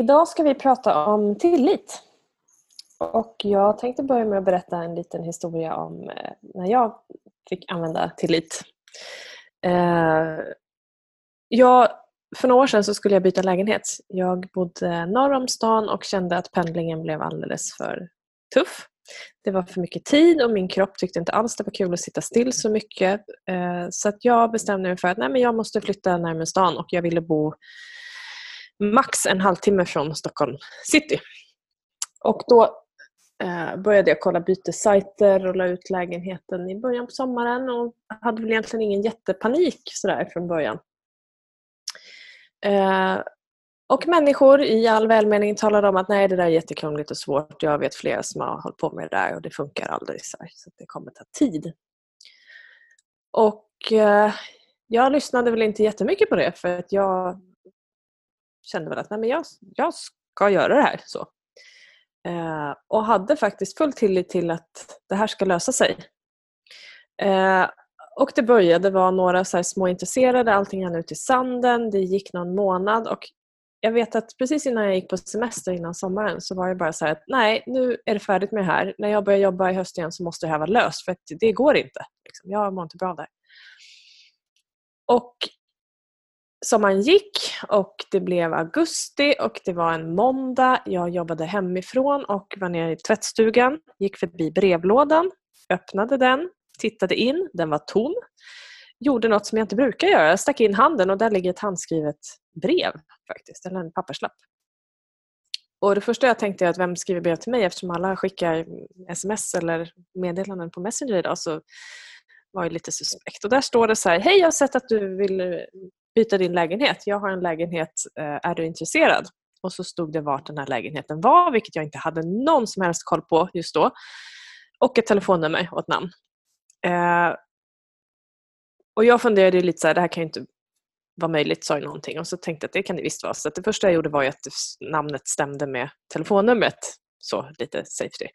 Idag ska vi prata om tillit. Och jag tänkte börja med att berätta en liten historia om eh, när jag fick använda tillit. Eh, jag, för några år sedan så skulle jag byta lägenhet. Jag bodde norr om stan och kände att pendlingen blev alldeles för tuff. Det var för mycket tid och min kropp tyckte inte alls det var kul att sitta still så mycket. Eh, så att jag bestämde mig för att nej, men jag måste flytta närmare stan och jag ville bo max en halvtimme från Stockholm city. Och då eh, började jag kolla bytessajter och la ut lägenheten i början på sommaren och hade väl egentligen ingen jättepanik sådär från början. Eh, och människor i all välmening talade om att nej det där är jättekrångligt och svårt. Jag vet flera som har hållit på med det där och det funkar aldrig så, här, så det kommer ta tid. Och eh, jag lyssnade väl inte jättemycket på det för att jag kände väl att nej, men jag, jag ska göra det här. så. Eh, och hade faktiskt full tillit till att det här ska lösa sig. Eh, och det började vara några så små intresserade, allting hann ut i sanden, det gick någon månad och jag vet att precis innan jag gick på semester innan sommaren så var det bara så att nej, nu är det färdigt med det här. När jag börjar jobba i höst igen så måste det här vara löst för det går inte. Liksom. Jag mår inte bra där. Och sommaren gick och det blev augusti och det var en måndag. Jag jobbade hemifrån och var nere i tvättstugan, gick förbi brevlådan, öppnade den, tittade in, den var tom. Gjorde något som jag inte brukar göra. Jag stack in handen och där ligger ett handskrivet brev faktiskt, eller en papperslapp. Och det första jag tänkte är att vem skriver brev till mig eftersom alla skickar sms eller meddelanden på Messenger idag så var det lite suspekt. Och där står det så här, hej jag har sett att du vill byta din lägenhet. Jag har en lägenhet, eh, är du intresserad? Och så stod det vart den här lägenheten var, vilket jag inte hade någon som helst koll på just då. Och ett telefonnummer och ett namn. Eh, och jag funderade lite så här, det här kan ju inte vara möjligt, sa jag någonting. Och så tänkte jag att det kan det visst vara. Så det första jag gjorde var att namnet stämde med telefonnumret. Så lite safety.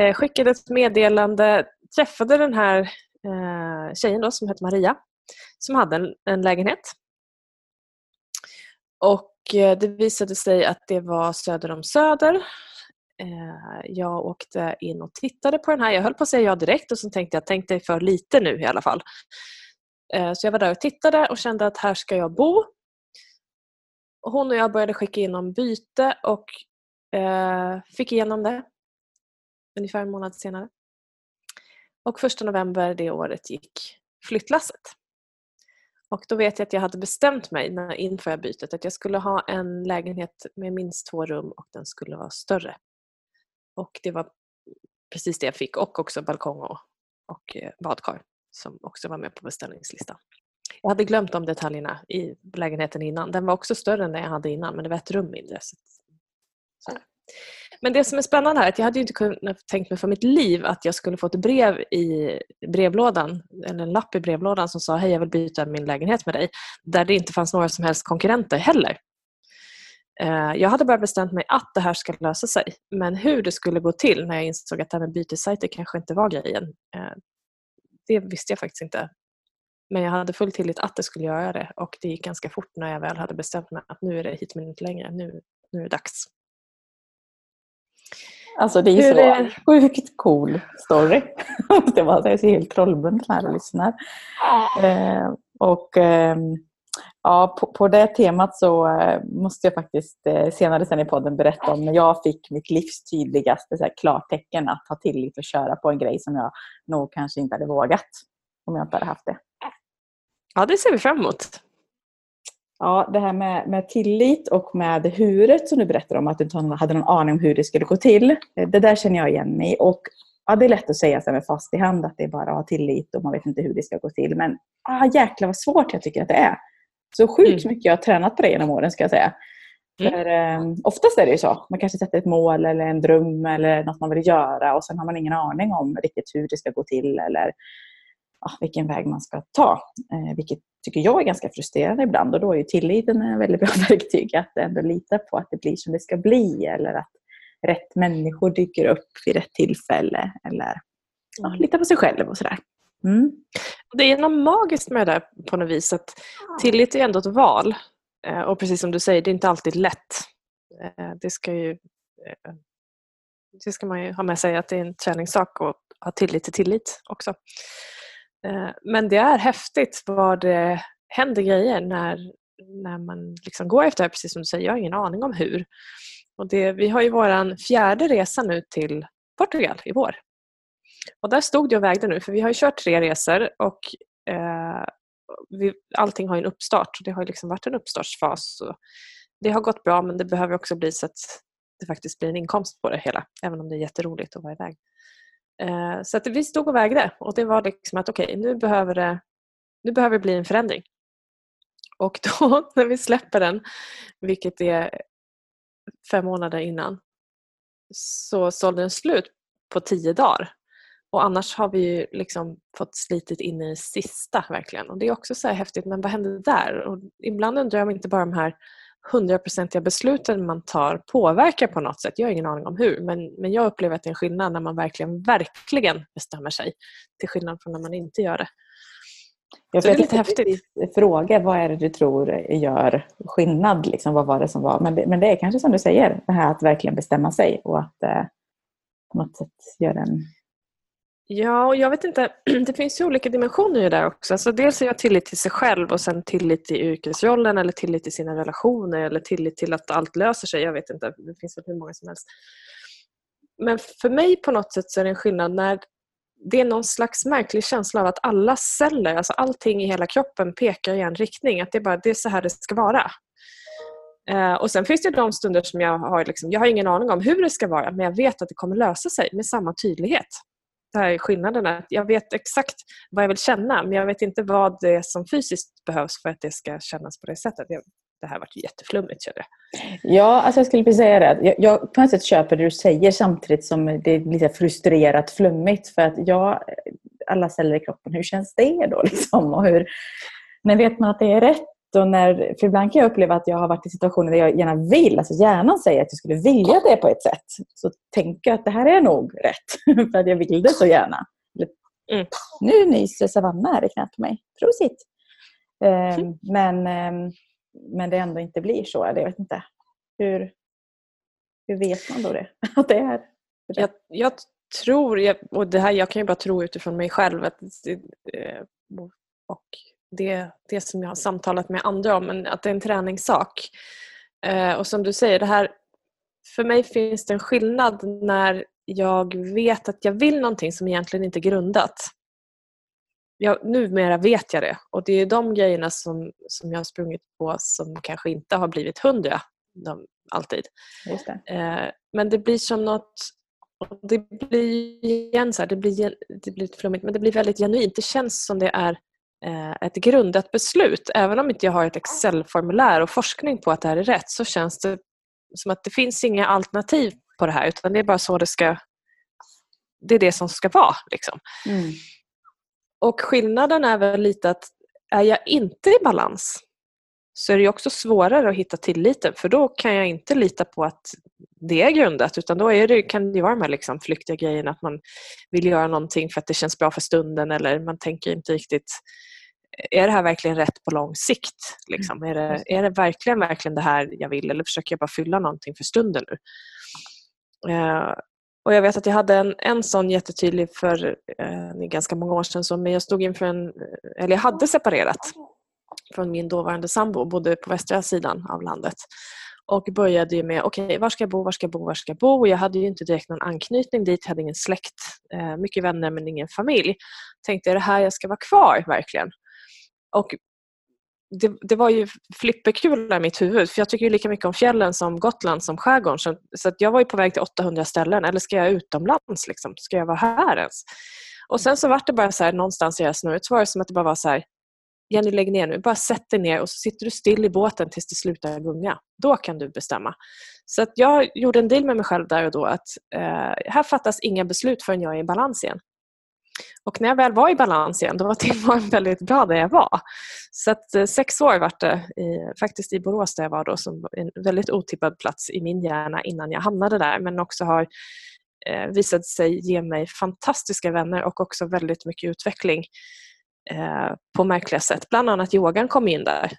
Eh, skickade ett meddelande, träffade den här eh, tjejen då, som heter Maria som hade en, en lägenhet. Och eh, det visade sig att det var söder om Söder. Eh, jag åkte in och tittade på den här. Jag höll på att säga ja direkt och så tänkte jag, tänk dig för lite nu i alla fall. Eh, så jag var där och tittade och kände att här ska jag bo. Hon och jag började skicka in om byte och fick igenom det ungefär en månad senare. Och första november det året gick flyttlasset. Och då vet jag att jag hade bestämt mig inför bytet att jag skulle ha en lägenhet med minst två rum och den skulle vara större. Och det var precis det jag fick och också balkong och, och eh, badkar som också var med på beställningslistan. Jag hade glömt de detaljerna i lägenheten innan. Den var också större än den jag hade innan men det var ett rum mindre. Så, så men det som är spännande här är att jag hade inte kunnat tänkt mig för mitt liv att jag skulle få ett brev i brevlådan, eller en lapp i brevlådan som sa hej jag vill byta min lägenhet med dig. Där det inte fanns några som helst konkurrenter heller. Eh, jag hade bara bestämt mig att det här ska lösa sig. Men hur det skulle gå till när jag insåg att det här med bytessajter kanske inte var grejen. Eh, det visste jag faktiskt inte. Men jag hade full tillit att det skulle göra det och det gick ganska fort när jag väl hade bestämt mig att nu är det hit men inte längre. Nu, nu är det dags. Alltså det är Hur så är... sjukt cool story. det var jag är helt trollbunden här och lyssnar. Eh, och eh, ja, på, på, det temat så eh, måste jag faktiskt eh, senare sen i podden berätta om när jag fick mitt livs tydligaste så här, klartecken att ha tillit och köra på en grej som jag nog kanske inte hade vågat om jag inte hade haft det. Ja, det ser vi fram emot. Ja, det här med, med tillit och med huret som du berättade om, att du inte hade någon aning om hur det skulle gå till. Eh, det där känner jag igen mig Och ja, Det är lätt att säga så med fast i hand att det är bara att ha tillit och man vet inte hur det ska gå till. Men ah, jäklar vad svårt jag tycker att det är. Så sjukt mm. mycket jag har tränat på det genom åren ska jag säga. Mm. För, eh, oftast är det ju så. Man kanske sätter ett mål eller en dröm eller något man vill göra och sen har man ingen aning om riktigt hur det ska gå till eller ja, vilken väg man ska ta. Eh, vilket tycker jag är ganska frustrerande ibland och då är ju tilliten en väldigt bra verktyg att ändå lita på att det blir som det ska bli eller att rätt människor dyker upp vid rätt tillfälle eller ja, mm. lita på sig själv och sådär. Mm. Det är något magiskt med det där på något vis att tillit är ändå ett val. Eh, och precis som du säger, det är inte alltid lätt. Eh, det ska ju eh, det ska man ju ha med sig att det är en träningssak och ha tillit till tillit också. Eh, men det är häftigt vad det händer grejer när, när man liksom går efter det precis som du säger. Jag har ingen aning om hur. Och det, vi har ju vår fjärde resa nu till Portugal i vår. Och där stod det och vägde nu, för vi har ju kört tre resor och eh, vi, allting har en uppstart. Det har liksom varit en uppstartsfas. Det har gått bra men det behöver också bli så att det faktiskt blir en inkomst på det hela, även om det är jätteroligt att vara iväg. Eh, Eh, så att vi stod och vägde och det var liksom att okej, okay, nu, behöver det, nu behöver det bli en förändring. Och då när vi släpper den, vilket är fem månader innan, så sålde den slut på tio dagar. Och annars har vi liksom fått slitit in i det sista verkligen. Och det är också så häftigt, men vad hände där? Och ibland undrar jag om inte bara de här hundraprocentiga besluten man tar påverkar på något sätt. Jag har ingen aning om hur, men, men jag upplever att det är en skillnad när man verkligen, verkligen bestämmer sig. Till skillnad från när man inte gör det. Jag det är lite häftigt. Fråga, vad är det du tror gör skillnad? Liksom, vad var det som var? Men det, men det är kanske som du säger, det här att verkligen bestämma sig och att eh, på något sätt göra en Ja, och jag vet inte, det finns ju olika dimensioner i det där också. Alltså dels är jag tillit till sig själv och sen tillit till yrkesrollen eller tillit till sina relationer eller tillit till att allt löser sig. Jag vet inte, det finns väl hur många som helst. Men för mig på något sätt så är det en skillnad när det är någon slags märklig känsla av att alla celler, alltså allting i hela kroppen pekar i en riktning. Att det är bara det är så här det ska vara. Uh, och Sen finns det de stunder som jag har, liksom, jag har ingen aning om hur det ska vara men jag vet att det kommer lösa sig med samma tydlighet det här är att Jag vet exakt vad jag vill känna men jag vet inte vad det är som fysiskt behövs för att det ska kännas på det sättet. Det här varit jätteflummigt känner jag. Ja, alltså jag skulle precis säga det. Jag, jag på något sätt köper det du säger samtidigt som det är lite frustrerat flummigt. För att ja, alla celler i kroppen, hur känns det då? Liksom? Och hur, när vet man att det är rätt? Och när, för ibland kan jag uppleva att jag har varit i situationer där jag gärna vill, alltså hjärnan säger att jag skulle vilja det på ett sätt. Så tänker jag att det här är nog rätt, för att jag vill det så gärna. Mm. Nu nyser Savanna här i knät på mig. Prosit! Mm. Men, ehm, men det ändå inte blir så. Jag vet inte. Hur, hur vet man då det? Att det är jag, jag tror, och det här, jag kan ju bara tro utifrån mig själv, att, eh, och det, det som jag har samtalat med andra om, men att det är en träningssak. Eh, och som du säger, det här, för mig finns det en skillnad när jag vet att jag vill någonting som egentligen inte är grundat. Jag, numera vet jag det och det är de grejerna som, som jag har sprungit på som kanske inte har blivit hundra de, alltid. Det. Eh, men det blir som något det blir igen så här, det blir, det blir flummigt men det blir väldigt genuint. Det känns som det är ett grundat beslut. Även om inte jag har ett Excel-formulär och forskning på att det här är rätt så känns det som att det finns inga alternativ på det här utan det är bara så det ska det är det som ska vara. Liksom. Mm. Och skillnaden är väl lite att är jag inte i balans så är det också svårare att hitta tilliten för då kan jag inte lita på att det är grundat utan då är det, kan det vara de här liksom flyktiga grejerna att man vill göra någonting för att det känns bra för stunden eller man tänker inte riktigt är det här verkligen rätt på lång sikt? Liksom? Är, det, är det verkligen, verkligen det här jag vill eller försöker jag bara fylla någonting för stunden nu? Uh, och Jag vet att jag hade en, en sån jättetydlig för uh, ganska många år sedan. Men jag stod inför en, eller jag hade separerat från min dåvarande sambo och bodde på västra sidan av landet. Och började med, okej, okay, var ska jag bo, var ska jag bo, var ska jag bo? Jag hade ju inte direkt någon anknytning dit, jag hade ingen släkt, eh, mycket vänner men ingen familj. Tänkte, är det här jag ska vara kvar verkligen? Och det, det, var ju flipperkul i mitt huvud för jag tycker lika mycket om fjällen som Gotland som skärgården. Så, så jag var ju på väg till 800 ställen. Eller ska jag utomlands? Liksom? Ska jag vara här ens? Och sen så vart det bara så här, någonstans i det här snurret så var det som att det bara var så här Jenny lägg ner nu, bara sätt dig ner och så sitter du still i båten tills det slutar gunga. Då kan du bestämma. Så att jag gjorde en deal med mig själv där och då att eh, här fattas inga beslut förrän jag är i balans igen. Och när jag väl var i balans igen, då var tillvaron väldigt bra där jag var. Så att eh, sex år var det i, faktiskt i Borås där jag var då, som en väldigt otippad plats i min hjärna innan jag hamnade där, men också har eh, visat sig ge mig fantastiska vänner och också väldigt mycket utveckling eh, på märkliga sätt. Bland annat yogan kom in där.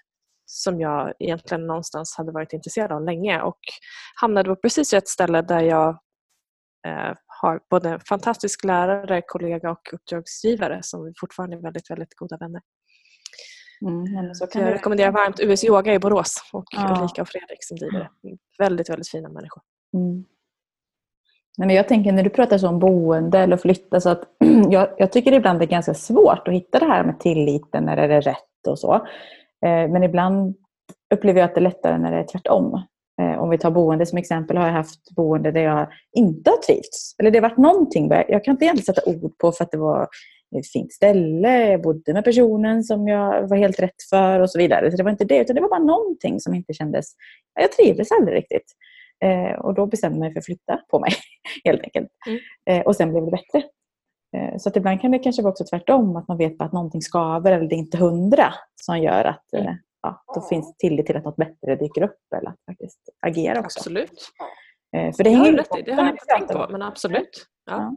som jag egentligen någonstans hade varit intresserad av länge och hamnade på precis rätt ställe där jag eh, har både en fantastisk lärare, kollega och uppdragsgivare som fortfarande är väldigt, väldigt goda vänner. Mm, så jag rekommenderar varmt US Yoga i Borås och ja. Ulrika och Fredrik som driver det. Väldigt, väldigt fina människor. Mm. Nej, men jag tänker när du pratar så om boende eller flytta så att jag, jag tycker ibland det är ganska svårt att hitta det här med tilliten när det är rätt och så. Eh, men ibland upplever jag att det är lättare när det är tvärtom. Eh, om vi tar boende som exempel har jag haft boende där jag inte har trivts. Eller det har varit någonting, jag kan inte egentligen sätta ord på för att det var ett fint ställe, jag bodde med personen som jag var helt rätt för och så vidare. Så det var inte det, utan det var bara någonting som inte kändes... Jag trivdes aldrig riktigt. Eh, och då bestämde jag mig för att flytta på mig, helt enkelt. Mm. Eh, och sen blev det bättre. Så att ibland kan det kanske vara också tvärtom, att man vet att någonting skaver eller det är inte hundra som gör att mm. Ja, då finns tillit till att något bättre dyker upp eller att faktiskt agera också. Absolut. För det, hänger rätt i. det har jag inte tänkt på, men absolut. Ja. ja.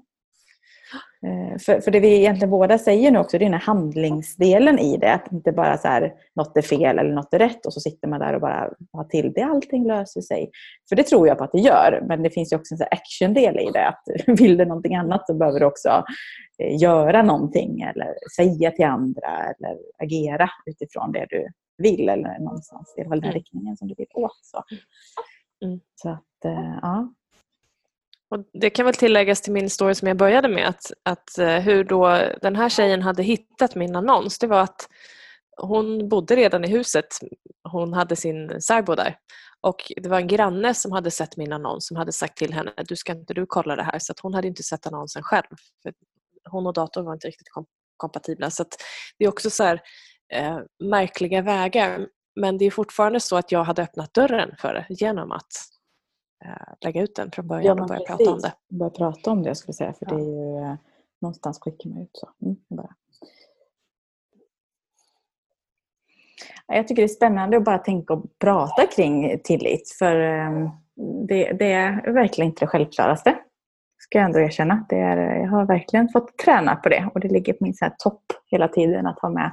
Eh, för, för det vi egentligen båda säger nu också, det är den här handlingsdelen i det. Att inte bara så här, något är fel eller något är rätt och så sitter man där och bara har till det. Allting löser sig. För det tror jag på att det gör. Men det finns ju också en action-del i det. Att vill du någonting annat så behöver du också eh, göra någonting eller säga till andra eller agera utifrån det du vill eller någonstans. Det är väl den mm. riktningen som du vill åt. Så, mm. så att, eh, ja. Och det kan väl tilläggas till min story som jag började med att, att eh, hur då den här tjejen hade hittat min annons det var att hon bodde redan i huset. Hon hade sin särbo där. Och det var en granne som hade sett min annons som hade sagt till henne du ska inte du kolla det här. Så hon hade inte sett annonsen själv. För hon och datorn var inte riktigt kom kompatibla. Så det är också så här, eh, märkliga vägar. Men det är fortfarande så att jag hade öppnat dörren för det genom att Eh, lägga ut den från början ja, och börja prata om det. Börja prata om det, jag skulle säga. För ja. det är ju eh, någonstans skickar man ut så. Mm, bara. Jag tycker det är spännande att bara tänka och prata kring tillit. För ehm, det, det är verkligen inte det självklaraste. Ska jag ändå erkänna. Det är, jag har verkligen fått träna på det. Och det ligger på min så topp hela tiden att ha med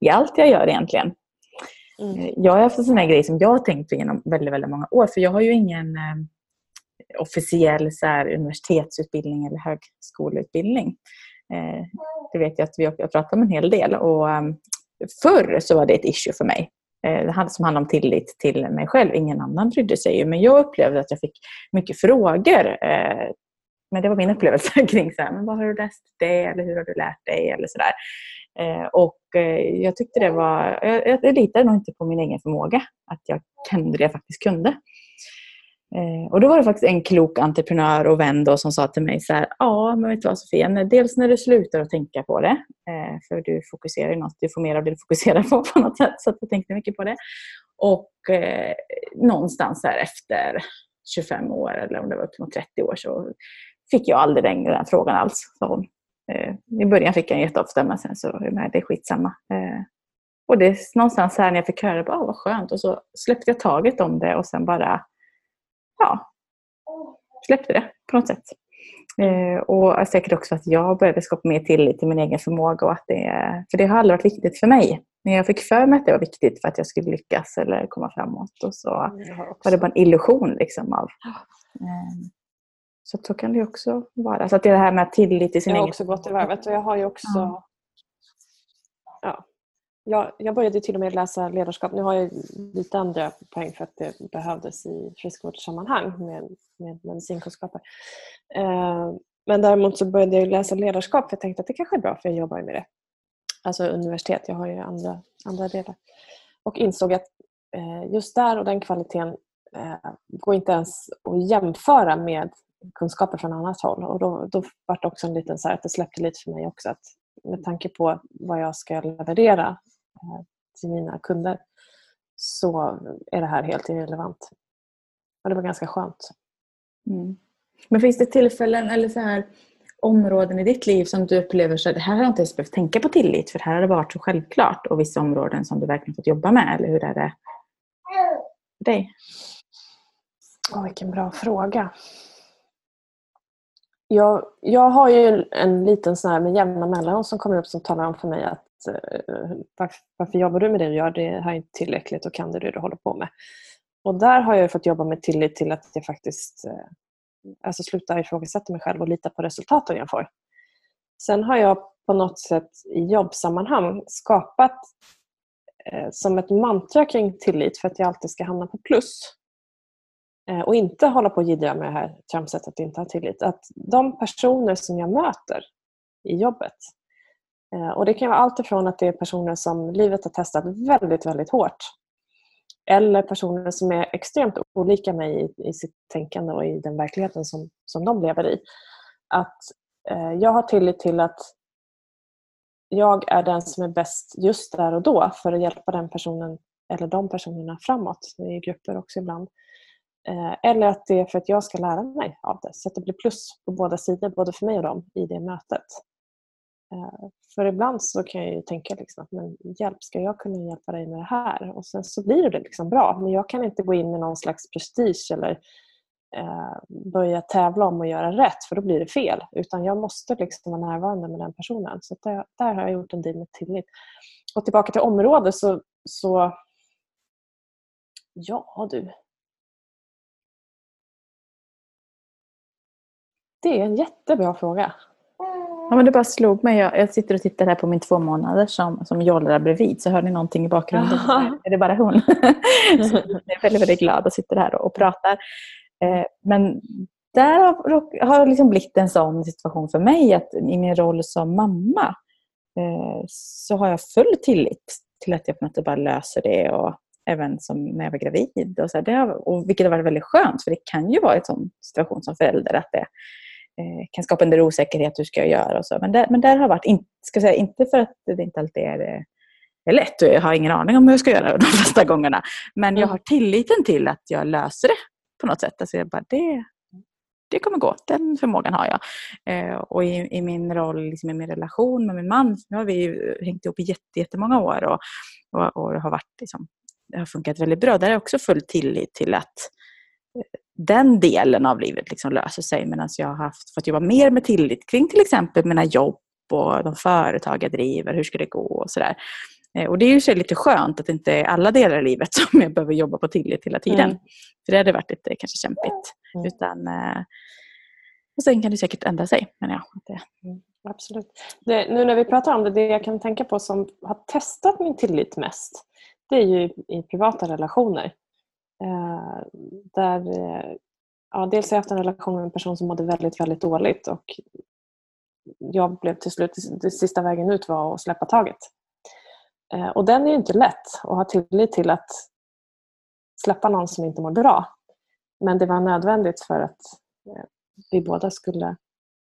i allt jag gör egentligen. Mm. Eh, jag har haft en sån här grej som jag har tänkt på genom väldigt, väldigt många år. För jag har ju ingen eh, officiell så här, universitetsutbildning eller högskoleutbildning. Eh, det vet jag att vi har pratat om en hel del. Och, um, förr så var det ett issue för mig. Eh, som handlade om tillit till mig själv. Ingen annan brydde sig. Men jag upplevde att jag fick mycket frågor. Eh, men det var min upplevelse kring så här, men vad har du läst det eller hur har du lärt dig eller sådär. Eh, och eh, jag tyckte det var, jag, jag litade nog inte på min egen förmåga, att jag kunde det jag faktiskt kunde. Eh, och då var det faktiskt en klok entreprenör och vän då som sa till mig så här, ja men vet du vad Sofia, dels när du slutar att tänka på det, eh, för du fokuserar ju något, du får mer av det du fokuserar på på något sätt, så att du tänkte mycket på det. Och eh, någonstans här efter 25 år eller om det var upp mot 30 år så fick jag aldrig längre den frågan alls, sa hon. Eh, I början fick jag den jätteofta men sen så är det skitsamma. Eh, och det är någonstans här när jag fick höra det, oh, vad skönt. Och så släppte jag taget om det och sen bara, ja, släppte det på något sätt. Eh, och säkert också att jag började skapa mer tillit till min egen förmåga. Och att det, för det har aldrig varit viktigt för mig. Men jag fick för mig att det var viktigt för att jag skulle lyckas eller komma framåt. Och så var det bara en illusion liksom av eh, så så kan det också vara. Så att det är det här med tillit till sin egen... Jag har också gått i varvet och jag har ju också... Ja. ja. Jag, jag började till och med läsa ledarskap. Nu har jag lite andra poäng för att det behövdes i friskvårdssammanhang med, med medicinkunskaper. Eh, men däremot så började jag läsa ledarskap för jag tänkte att det kanske är bra för jag jobbar med det. Alltså universitet, jag har ju andra, andra delar. Och insåg att eh, just där och den kvaliteten eh, går inte ens att jämföra med kunskaper från annat håll. Och då, då var det också en liten så här, att det släppte lite för mig också. Att med tanke på vad jag ska leverera eh, till mina kunder så är det här helt irrelevant. Och det var ganska skönt. Mm. Men finns det tillfällen eller så här områden i ditt liv som du upplever så att det här har jag inte ens behövt tänka på tillit för här har det varit så självklart och vissa områden som du verkligen fått jobba med eller hur är det för dig? Oh, vilken bra fråga. Jag, jag har ju en liten sån här med jämna mellanrum som kommer upp som talar om för mig att eh, varför, varför jobbar du med det du gör? Det här är inte tillräckligt och kan du det du håller på med? Och där har jag fått jobba med tillit till att jag faktiskt eh, alltså sluta ifrågasätta mig själv och lita på resultaten jag får. Sen har jag på något sätt i jobbsammanhang skapat eh, som ett mantra kring tillit för att jag alltid ska hamna på plus. Eh, och inte hålla på och jiddra med det här tramset att inte ha tillit. Att de personer som jag möter i jobbet eh, och det kan vara allt ifrån att det är personer som livet har testat väldigt, väldigt hårt eller personer som är extremt olika mig i, i sitt tänkande och i den verkligheten som, som de lever i. Att eh, jag har tillit till att jag är den som är bäst just där och då för att hjälpa den personen eller de personerna framåt i grupper också ibland. Eh, eller att det är för att jag ska lära mig av det så att det blir plus på båda sidor, både för mig och dem i det mötet. Eh, för ibland så kan jag ju tänka liksom att men hjälp, ska jag kunna hjälpa dig med det här? Och sen så blir det liksom bra. Men jag kan inte gå in med någon slags prestige eller eh, börja tävla om att göra rätt för då blir det fel. Utan jag måste liksom vara närvarande med den personen. Så där, där har jag gjort en deal med tillit. Och tillbaka till området så, så Ja du. Det är en jättebra fråga. Ja, men det bara slog mig. Jag, jag sitter och tittar här på min två månader som, som jollrar bredvid. Så hör ni någonting i bakgrunden? är det bara hon? så jag är väldigt, väldigt glad och sitter här och, och pratar. Eh, men där har, har liksom blivit en sån situation för mig att i min roll som mamma eh, så har jag full tillit till att jag på något sätt bara löser det. Och även som när jag var gravid. Och så här, det har, och vilket har varit väldigt skönt för det kan ju vara en sån situation som förälder att det kan skapa en del osäkerhet, hur ska jag göra och så. Men där, men där har varit, in, ska säga, inte för att det inte alltid är, eh, är lätt och jag har ingen aning om hur jag ska göra de flesta gångerna. Men jag mm. har tilliten till att jag löser det på något sätt. Alltså jag bara, det, det kommer gå, den förmågan har jag. Eh, och i, i, min roll, liksom i min relation med min man, nu har vi hängt ihop i jätte, jättemånga år och, och, och har varit, liksom, det har funkat väldigt bra. Där är jag också full tillit till att den delen av livet liksom löser sig medan jag har haft, fått jobba mer med tillit kring till exempel mina jobb och de företag jag driver, hur ska det gå och sådär. Eh, och det är ju så lite skönt att det inte är alla delar i livet som jag behöver jobba på tillit hela tiden. Mm. För det hade varit lite kanske kämpigt. Mm. Utan, eh, och sen kan det säkert ändra sig. Men ja. Mm, absolut. Det, nu när vi pratar om det, det jag kan tänka på som har testat min tillit mest, det är ju i privata relationer. Eh, där, eh, ja, dels har jag haft en relation med en person som mådde väldigt, väldigt dåligt och jag blev till slut, det sista vägen ut var att släppa taget. Eh, och den är ju inte lätt att ha tillit till att släppa någon som inte mår bra. Men det var nödvändigt för att vi båda skulle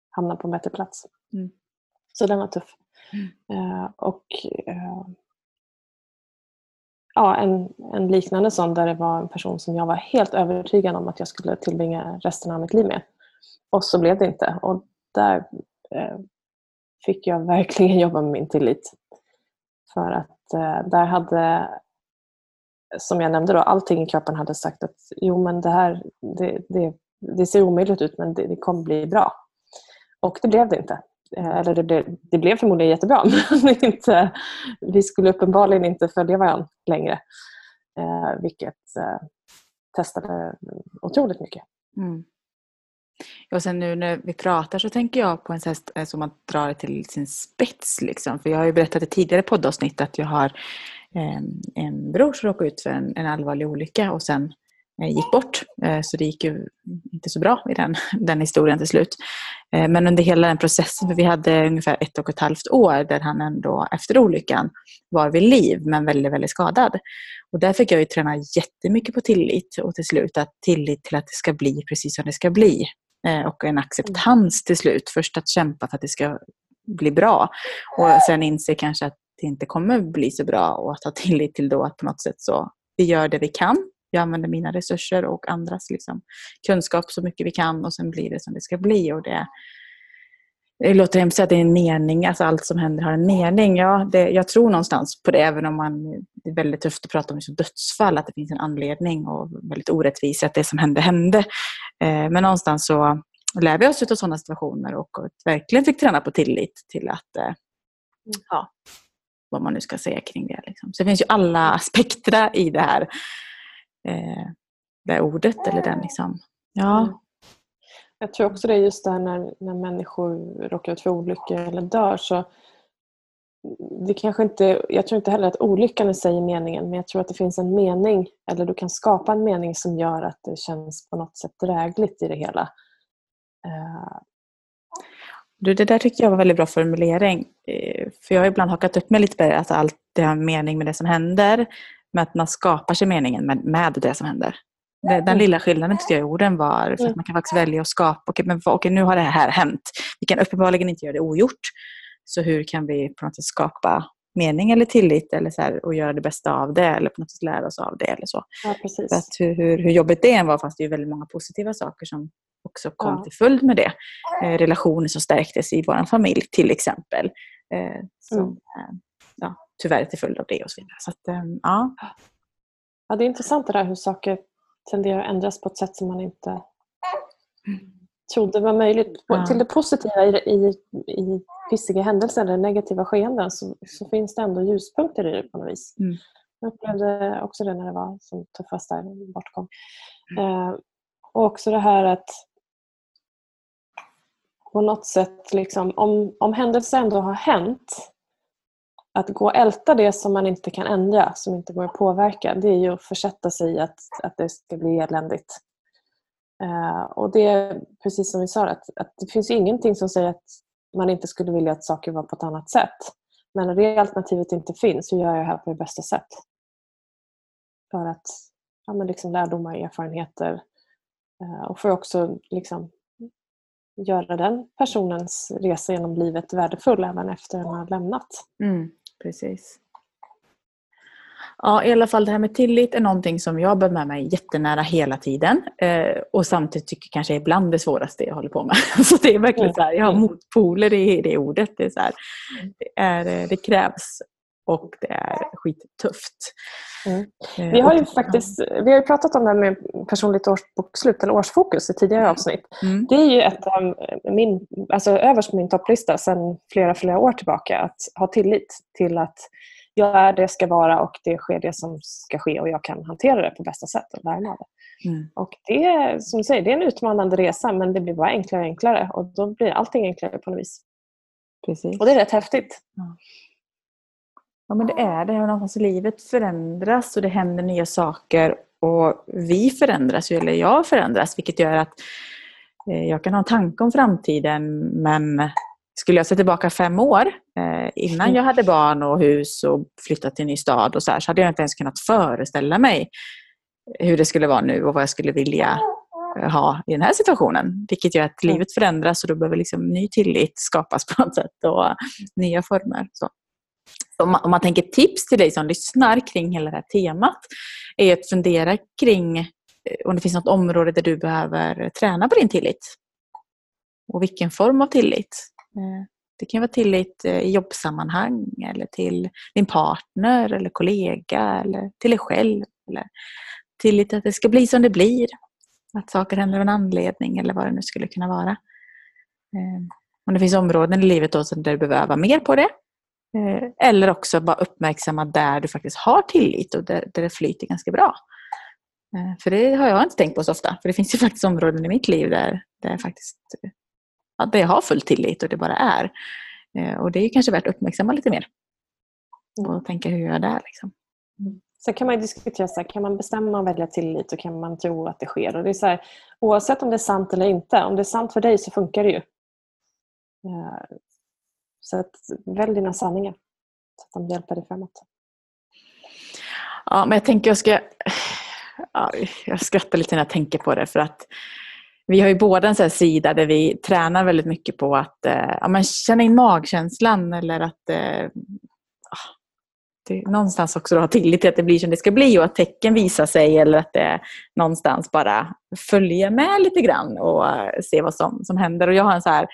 hamna på en bättre plats. Mm. Så den var tuff. Mm. Och ja, en, en liknande sån där det var en person som jag var helt övertygad om att jag skulle tillbringa resten av mitt liv med. Och så blev det inte. Och där eh, fick jag verkligen jobba med min tillit. För att eh, där hade, som jag nämnde, då, allting i kroppen hade sagt att jo men det här det, det, det ser omöjligt ut men det, det kommer bli bra. Och det blev det inte. Eh, eller det blev, det blev förmodligen jättebra men inte, vi skulle uppenbarligen inte följa varandra längre. Eh, vilket eh, testade otroligt mycket. Mm. Och sen nu när vi pratar så tänker jag på en sån eh, som man drar det till sin spets. Liksom. För jag har ju berättat i tidigare poddavsnitt att jag har en, en bror som råkade ut för en, en allvarlig olycka och sen Eh, gick bort. Eh, så det gick ju inte så bra i den, den historien till slut. Eh, men under hela den processen, för vi hade ungefär ett och ett halvt år där han ändå efter olyckan var vid liv men väldigt, väldigt skadad. Och där fick jag ju träna jättemycket på tillit och till slut att tillit till att det ska bli precis som det ska bli. Och en acceptans till slut. Först att kämpa för att det ska bli bra och sen inse kanske att det inte kommer bli så bra och att ha tillit till då att på något sätt så vi gör det vi kan jag använder mina resurser och andras liksom, kunskap så mycket vi kan och sen blir det som det ska bli. Och det, det låter hemskt att det är en mening, alltså allt som händer har en mening. Ja, det, jag tror någonstans på det, även om man, det är väldigt tufft att prata om liksom dödsfall, att det finns en anledning och väldigt orättvist att det som hände, hände. Eh, men någonstans så lär vi oss av sådana situationer och, och verkligen fick träna på tillit till att eh, ja, vad man nu ska säga kring det. Liksom. Så det finns ju alla aspekter i det här, eh, det ordet eller den liksom. Ja. Mm. Jag tror också det är just det här när, när människor råkar ut för olyckor eller dör så det kanske inte, jag tror inte heller att olyckan i sig är meningen men jag tror att det finns en mening eller du kan skapa en mening som gör att det känns på något sätt drägligt i det hela. Uh. Du, det där tyckte jag var väldigt bra formulering. Eh, för jag har ibland hakat upp mig lite på att allt det har mening med det som händer. Men att man skapar sig meningen med, med det som händer. Den lilla skillnaden tyckte jag i orden var för att man kan faktiskt välja att skapa, okej, men, okej nu har det här hänt. Vi kan uppenbarligen inte göra det ogjort. Så hur kan vi på något sätt skapa mening eller tillit eller så här, och göra det bästa av det eller på något sätt lära oss av det. Eller så. Ja. För att hur, hur, hur jobbigt det än var fanns det ju väldigt många positiva saker som också kom ja. till följd med det. Eh, relationer som stärktes i vår familj till exempel. Eh, som, mm. eh, ja, tyvärr till följd av det och så vidare. Så att, eh, ja. ja, det är intressant det där hur saker tenderar att ändras på ett sätt som man inte trodde var möjligt. Ja. Till det positiva i, i, i pissiga händelser eller negativa skeenden så, så, finns det ändå ljuspunkter i det på något vis. Mm. Jag upplevde också det när det var som tuffast där, bortgång. Mm. Eh, och också det här att på något sätt, liksom, om, om händelser ändå har hänt, att gå och älta det som man inte kan ändra, som inte går att påverka, det är ju att försätta sig i att, att det ska bli eländigt. Uh, och det är precis som vi sa, att, att det finns ingenting som säger att man inte skulle vilja att saker var på ett annat sätt. Men när det alternativet inte finns, hur gör jag det här på det bästa sätt? För att ja, men liksom lärdomar, erfarenheter uh, och för också liksom göra den personens resa genom livet värdefull även efter den har lämnat. Mm, precis. Ja, i alla fall det här med tillit är någonting som jag bär med mig jättenära hela tiden. Eh, och samtidigt tycker kanske ibland det svåraste jag håller på med. så det är verkligen så här, jag har motpoler i det ordet. Det, är så här, det, är, eh, det krävs och det är skittufft. Mm. Eh, vi har ju faktiskt vi har pratat om det här med personligt årsbokslut eller årsfokus i tidigare mm. avsnitt. Mm. Det är ju ett av min, alltså överst på min topplista sedan flera, flera år tillbaka att ha tillit till att jag är det jag ska vara och det sker det som ska ske och jag kan hantera det på bästa sätt och lära mig av det. Mm. Och det, som du säger, det är en utmanande resa men det blir bara enklare och enklare och då blir allting enklare på något vis. Precis. Och det är rätt häftigt. Ja. Ja men det är det. Någonstans livet förändras och det händer nya saker och vi förändras, eller jag förändras, vilket gör att eh, jag kan ha en tanke om framtiden men skulle jag se tillbaka fem år eh, innan jag hade barn och hus och flyttat till en ny stad och så, här, så hade jag inte ens kunnat föreställa mig hur det skulle vara nu och vad jag skulle vilja eh, ha i den här situationen. Vilket gör att livet förändras och då behöver liksom ny tillit skapas på något sätt och nya former. Så. Om man, om man tänker tips till dig som lyssnar kring hela det här temat är att fundera kring eh, om det finns något område där du behöver träna på din tillit. Och vilken form av tillit. Eh, det kan vara tillit eh, i jobbsammanhang eller till din partner eller kollega eller till dig själv. Eller tillit att det ska bli som det blir. Att saker händer av en anledning eller vad det nu skulle kunna vara. Om det finns områden i livet då där du behöver öva mer på det eller också bara uppmärksamma där du faktiskt har tillit och där, där det flyter ganska bra. Eh, för det har jag inte tänkt på så ofta. För det finns ju faktiskt områden i mitt liv där, där, jag, faktiskt, ja, där jag har full tillit och det bara är. Eh, och det är kanske värt att uppmärksamma lite mer. Och tänka hur jag gör där. Liksom. Mm. Sen kan man diskutera, så här, kan man bestämma och välja tillit och kan man tro att det sker? Och det är så här, oavsett om det är sant eller inte, om det är sant för dig så funkar det ju. Så att, välj dina sanningar så att de hjälper dig framåt. Ja, men jag tänker jag ska... Ja, jag skrattar lite när jag tänker på det för att vi har ju båda en sån sida där vi tränar väldigt mycket på att eh, ja, men känna in magkänslan eller att eh, ah, det, någonstans också ha tillit till att det blir som det ska bli och att tecken visar sig eller att det någonstans bara följer med lite grann och se vad som, som händer. Och jag har en så här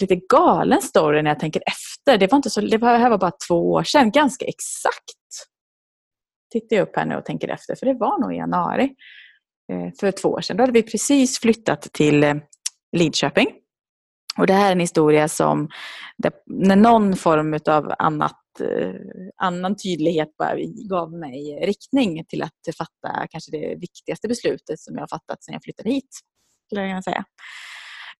lite galen story när jag tänker efter. Det var, inte så, det här var bara två år sedan, ganska exakt. Tittar jag upp här nu och tänker efter, för det var nog i januari eh, för två år sedan. Då hade vi precis flyttat till eh, Lidköping. Och det här är en historia som, när någon form av annat, eh, annan tydlighet bara gav mig riktning till att fatta kanske det viktigaste beslutet som jag har fattat sedan jag flyttade hit. Skulle jag säga.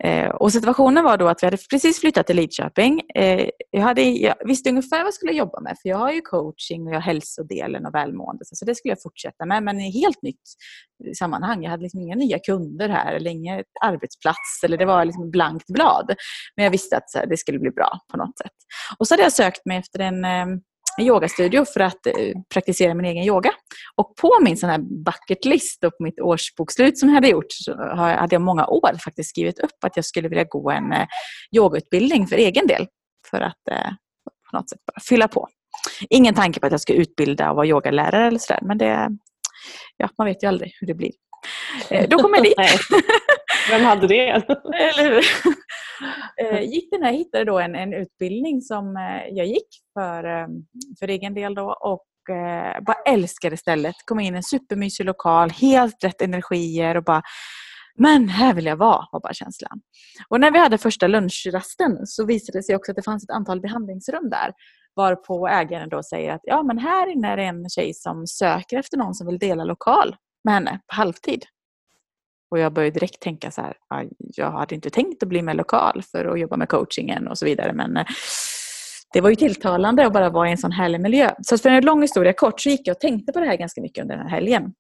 Eh, och situationen var då att vi hade precis flyttat till Lidköping. Eh, jag, hade, jag visste ungefär vad jag skulle jobba med för jag har ju coaching och jag har hälsodelen och välmående så det skulle jag fortsätta med men i helt nytt sammanhang. Jag hade liksom inga nya kunder här eller ingen arbetsplats eller det var liksom blankt blad. Men jag visste att här, det skulle bli bra på något sätt. Och så hade jag sökt mig efter en eh, en yogastudio för att eh, praktisera min egen yoga. Och på min sån här bucket list och på mitt årsbokslut som jag hade gjort så hade jag många år faktiskt skrivit upp att jag skulle vilja gå en eh, yogautbildning för egen del. För att eh, på något sätt bara fylla på. Ingen tanke på att jag ska utbilda och vara yogalärare eller sådär. Men det, ja, man vet ju aldrig hur det blir. Då kom jag dit. Vem hade det? Eller hur? Eh, gick den här, hittade då en, en utbildning som eh, jag gick för, eh, för egen del då och bara älskade stället. Kom in i en supermysig lokal, helt rätt energier och bara men här vill jag vara, var bara känslan. Och när vi hade första lunchrasten så visade det sig också att det fanns ett antal behandlingsrum där. Varpå ägaren då säger att ja men här inne är det en tjej som söker efter någon som vill dela lokal med henne på halvtid. Och jag började direkt tänka så här, ah, jag hade inte tänkt att bli med lokal för att jobba med coachingen och så vidare. Men eh, det var ju tilltalande att bara vara i en sån härlig miljö. Så för en lång historia kort så gick jag och tänkte på det här ganska mycket under den här helgen.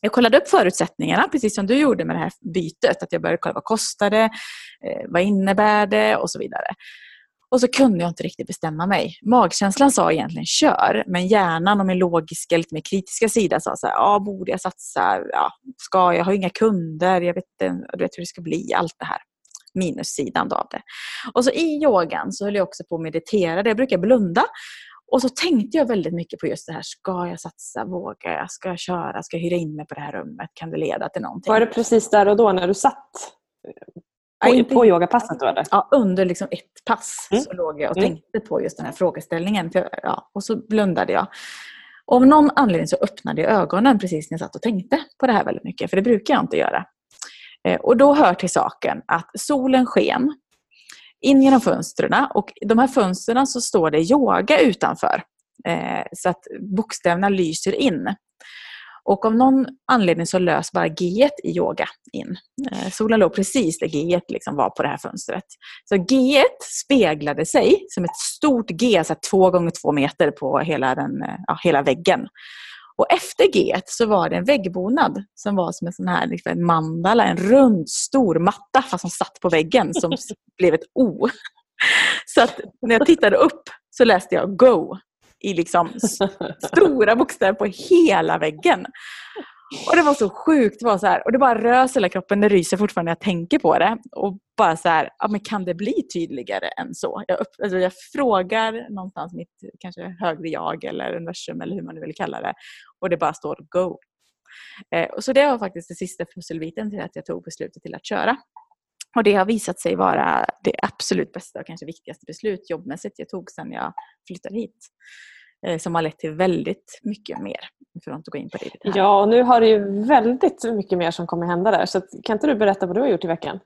Jag kollade upp förutsättningarna, precis som du gjorde med det här bytet. Att jag började kolla vad kostade, det, vad innebär det och så vidare. Och så kunde jag inte riktigt bestämma mig. Magkänslan sa egentligen kör, men hjärnan och min logiska, lite mer kritiska sida sa så här, ja, borde jag satsa? Ja, ska jag? har inga kunder, jag vet inte du vet hur det ska bli, allt det här. Minussidan av det. Och så i yogan så höll jag också på att meditera, jag brukar blunda. Och så tänkte jag väldigt mycket på just det här, ska jag satsa, vågar jag, ska jag köra, ska jag hyra in mig på det här rummet, kan det leda till någonting? Var det precis där och då när du satt på, ja, på yogapasset då? Ja, under liksom ett pass mm. så låg jag och mm. tänkte på just den här frågeställningen. För, ja, och så blundade jag. Och av någon anledning så öppnade jag ögonen precis när jag satt och tänkte på det här väldigt mycket. För det brukar jag inte göra. Eh, och då hör till saken att solen sken in genom fönstren och de här fönstren så står det yoga utanför. Eh, så att bokstäverna lyser in. Och av någon anledning så lös bara G i yoga in. Eh, solen låg precis där G liksom var på det här fönstret. Så G speglade sig som ett stort G, så två gånger två meter på hela, den, eh, ja, hela väggen. Och efter G så var det en väggbonad som var som en sån här liksom en mandala, en rund stor matta fast som satt på väggen som blev ett O. Så när jag tittade upp så läste jag Go i liksom stora bokstäver på hela väggen. Och det var så sjukt. Det var så här, och det bara rös hela kroppen. Det ryser fortfarande när jag tänker på det. Och bara så här, ja, men kan det bli tydligare än så? Jag, upp, alltså jag frågar någonstans mitt kanske högre jag eller universum eller hur man nu vill kalla det. Och det bara står go. Eh, och så det var faktiskt den sista pusselbiten till att jag tog beslutet till att köra. Och det har visat sig vara det absolut bästa och kanske viktigaste beslut jobbmässigt jag tog sedan jag flyttade hit. Eh, som har lett till väldigt mycket mer. För att inte gå in på det Här. Ja, och nu har det ju väldigt mycket mer som kommer hända där. Så kan inte du berätta vad du har gjort i veckan?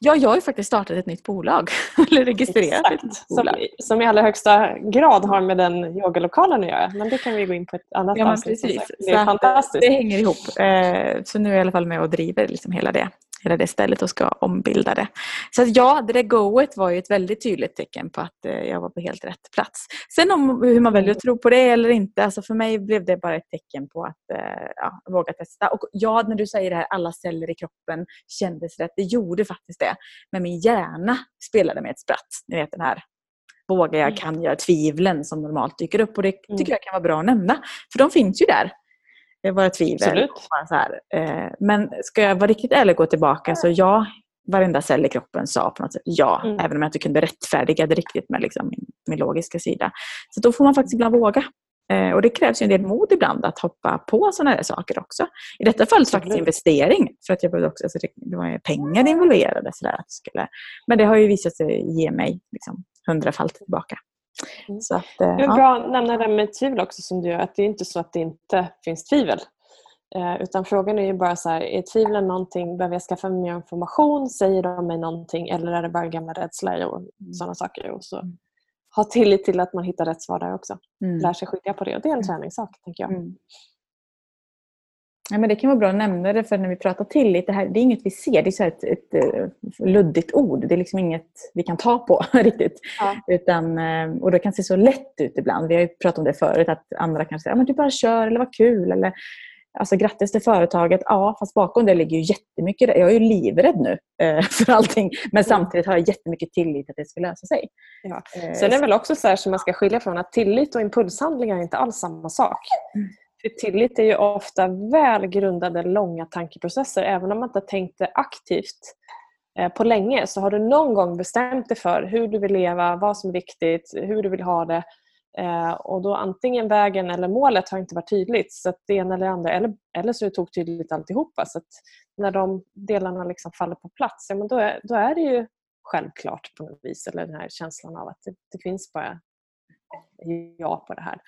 Ja, jag har ju faktiskt startat ett nytt bolag. eller registrerat Exakt. ett nytt bolag. Som, som, i allra högsta grad har med den yogalokalen att göra. Men det kan vi gå in på ett annat ja, avsnitt. Precis. Det är fantastiskt. Det hänger ihop. Eh, så nu är jag i alla fall med och driver liksom hela det hela det stället och ska ombilda det. Så att ja, det där goet var ju ett väldigt tydligt tecken på att eh, jag var på helt rätt plats. Sen om hur man väljer att tro på det eller inte, alltså för mig blev det bara ett tecken på att eh, ja, våga testa. Och ja, när du säger det här, alla celler i kroppen kändes rätt. Det gjorde faktiskt det. Men min hjärna spelade med ett spratt. Ni vet den här vågar jag, mm. kan jag, tvivlen som normalt dyker upp. Och det tycker mm. jag kan vara bra att nämna. För de finns ju där våra tvivel. Så här. Eh, men ska jag vara riktigt ärlig och gå tillbaka så ja, varenda cell i kroppen sa på något sätt ja. Mm. Även om jag inte kunde rättfärdiga det riktigt med liksom min, min logiska sida. Så då får man faktiskt ibland våga. Eh, och det krävs ju en del mod ibland att hoppa på sådana här saker också. I detta fall faktiskt investering. För att jag behövde också, alltså det var pengar involverade. Så där, skulle, men det har ju visat sig ge mig liksom, hundrafalt tillbaka. Mm. Så att, eh, det är ja. bra att nämna det med tvivel också som du gör. Att det är inte så att det inte finns tvivel. Eh, utan frågan är ju bara så här, är tvivlen någonting, behöver jag skaffa mer information, säger de mig någonting eller är det bara gamla rädslor och Mm. sådana saker. Och så ha tillit till att man hittar rätt svar där också. Mm. Lär sig skilja på det och det är en träningssak tänker jag. Mm. Ja, men det kan vara bra att nämna det, för när vi pratar tillit, det, här, det är inget vi ser. Det är så här ett, ett, eh, luddigt ord. Det är liksom inget vi kan ta på riktigt. Ja. Utan, eh, och det kan se så lätt ut ibland. Vi har ju pratat om det förut, att andra kan säga att du bara kör, eller vad kul. Eller, alltså, grattis till företaget. Ja, fast bakom det ligger ju jättemycket. Jag är ju livrädd nu eh, för allting. Men samtidigt har jag jättemycket tillit att det ska lösa sig. Ja. Eh, Sen är det väl också så här som man ska skilja från att tillit och impulshandlingar är inte alls samma sak. Mm. För tillit är ju ofta väl grundade långa tankeprocesser. Även om man inte har tänkt det aktivt eh, på länge så har du någon gång bestämt dig för hur du vill leva, vad som är viktigt, hur du vill ha det. Eh, och då antingen vägen eller målet har inte varit tydligt. Så det ena eller det andra. Eller, eller så är det toktydligt alltihopa. Så när de delarna liksom faller på plats, ja, men då, är, då är det ju självklart på något vis. Eller den här känslan av att det, det finns bara ja på det här.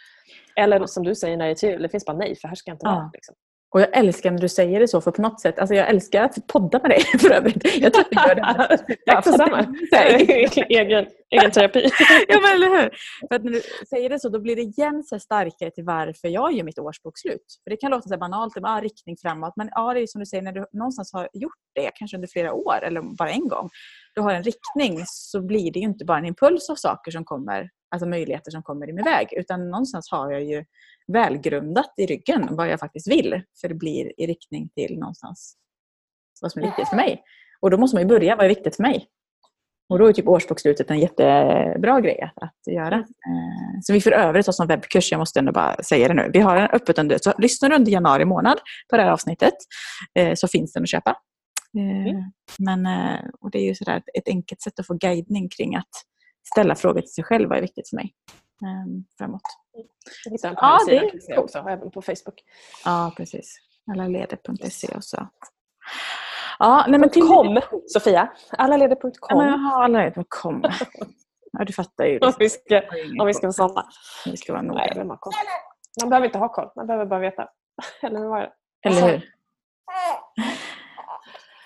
Eller som du säger när det är tvivel, det finns bara nej för här ska jag inte Ja. vara. Liksom. Och jag älskar när du säger det så, för på något sätt, alltså jag älskar att podda med dig för övrigt. Jag tror att jag gör det. Tack detsamma. egen, egen terapi. ja, men eller hur? För att när du säger det så, då blir det igen så starkare till varför jag gör mitt årsbokslut. För det kan låta så banalt, bara riktning framåt. Men ja, det är som du säger, när du någonstans har gjort det, kanske under flera år eller bara en gång, du har en riktning så blir det ju inte bara en impuls av saker som kommer, alltså möjligheter som kommer i min väg. Utan någonstans har jag ju välgrundat i ryggen vad jag faktiskt vill. För det blir i riktning till någonstans vad som är viktigt för mig. Och då måste man ju börja, vad är viktigt för mig? Och då är typ årsbokslutet en jättebra grej att, att göra. Eh, Så vi för övrigt har som webbkurs, jag måste ändå bara säga det nu. Vi har den öppet under, så lyssnar du under januari månad på det här avsnittet eh, så finns den att köpa. Eh, Mm. Men, och det är ju sådär ett- enkelt sätt att få guidning kring att ställa frågor till sig själv, vad är viktigt för mig framåt. Jag hittar den på Ja, det är coolt. också, även på Facebook. Ja, precis. Allaleder.se och så. Ja, nej, men till... .com, Sofia. Allaleder.com. Ja, men jag har allaleder.com. Ja, du fattar ju. om vi ska, om vi ska vara sådana. Vi ska vara Nej, noga. har koll? Man behöver inte ha koll, man behöver bara veta. Eller hur var det? Eller hur?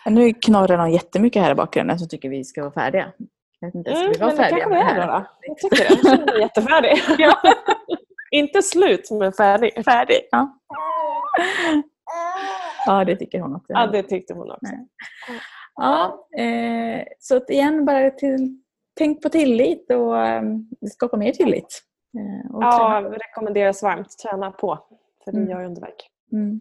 Nu knorrar någon jättemycket här i bakgrunden som tycker vi ska vara färdiga. Jag vet inte, ska Mm, vi vara det färdiga med det här? då. Jag tycker det. Jag känner mig jättefärdig. inte slut, men färdig. Färdig? Ja. ja, det tycker hon också. Ja, det tyckte hon också. Nej. Ja, eh, så att igen, bara till, tänk på tillit och eh, skapa mer tillit. Eh, Ja, träna. rekommenderas varmt. Träna på. För det Mm. gör underverk. Mm.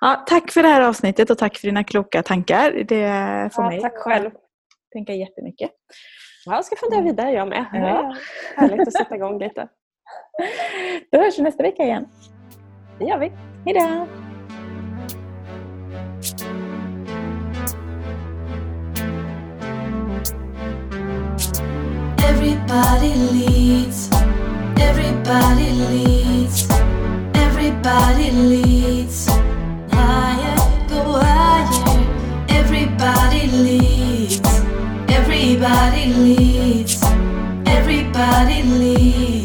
Ja, tack för det här avsnittet och tack för dina kloka tankar. Det får Ja, mig tack själv tänka jättemycket. Jag ska fundera mm. vidare jag med. Ja. Härligt att sätta igång lite. Då hörs vi nästa vecka igen. Det gör vi. Hejdå! Everybody leads. Everybody leads. Everybody leads. Higher, go higher. Everybody leads. Everybody leaves. Everybody leaves.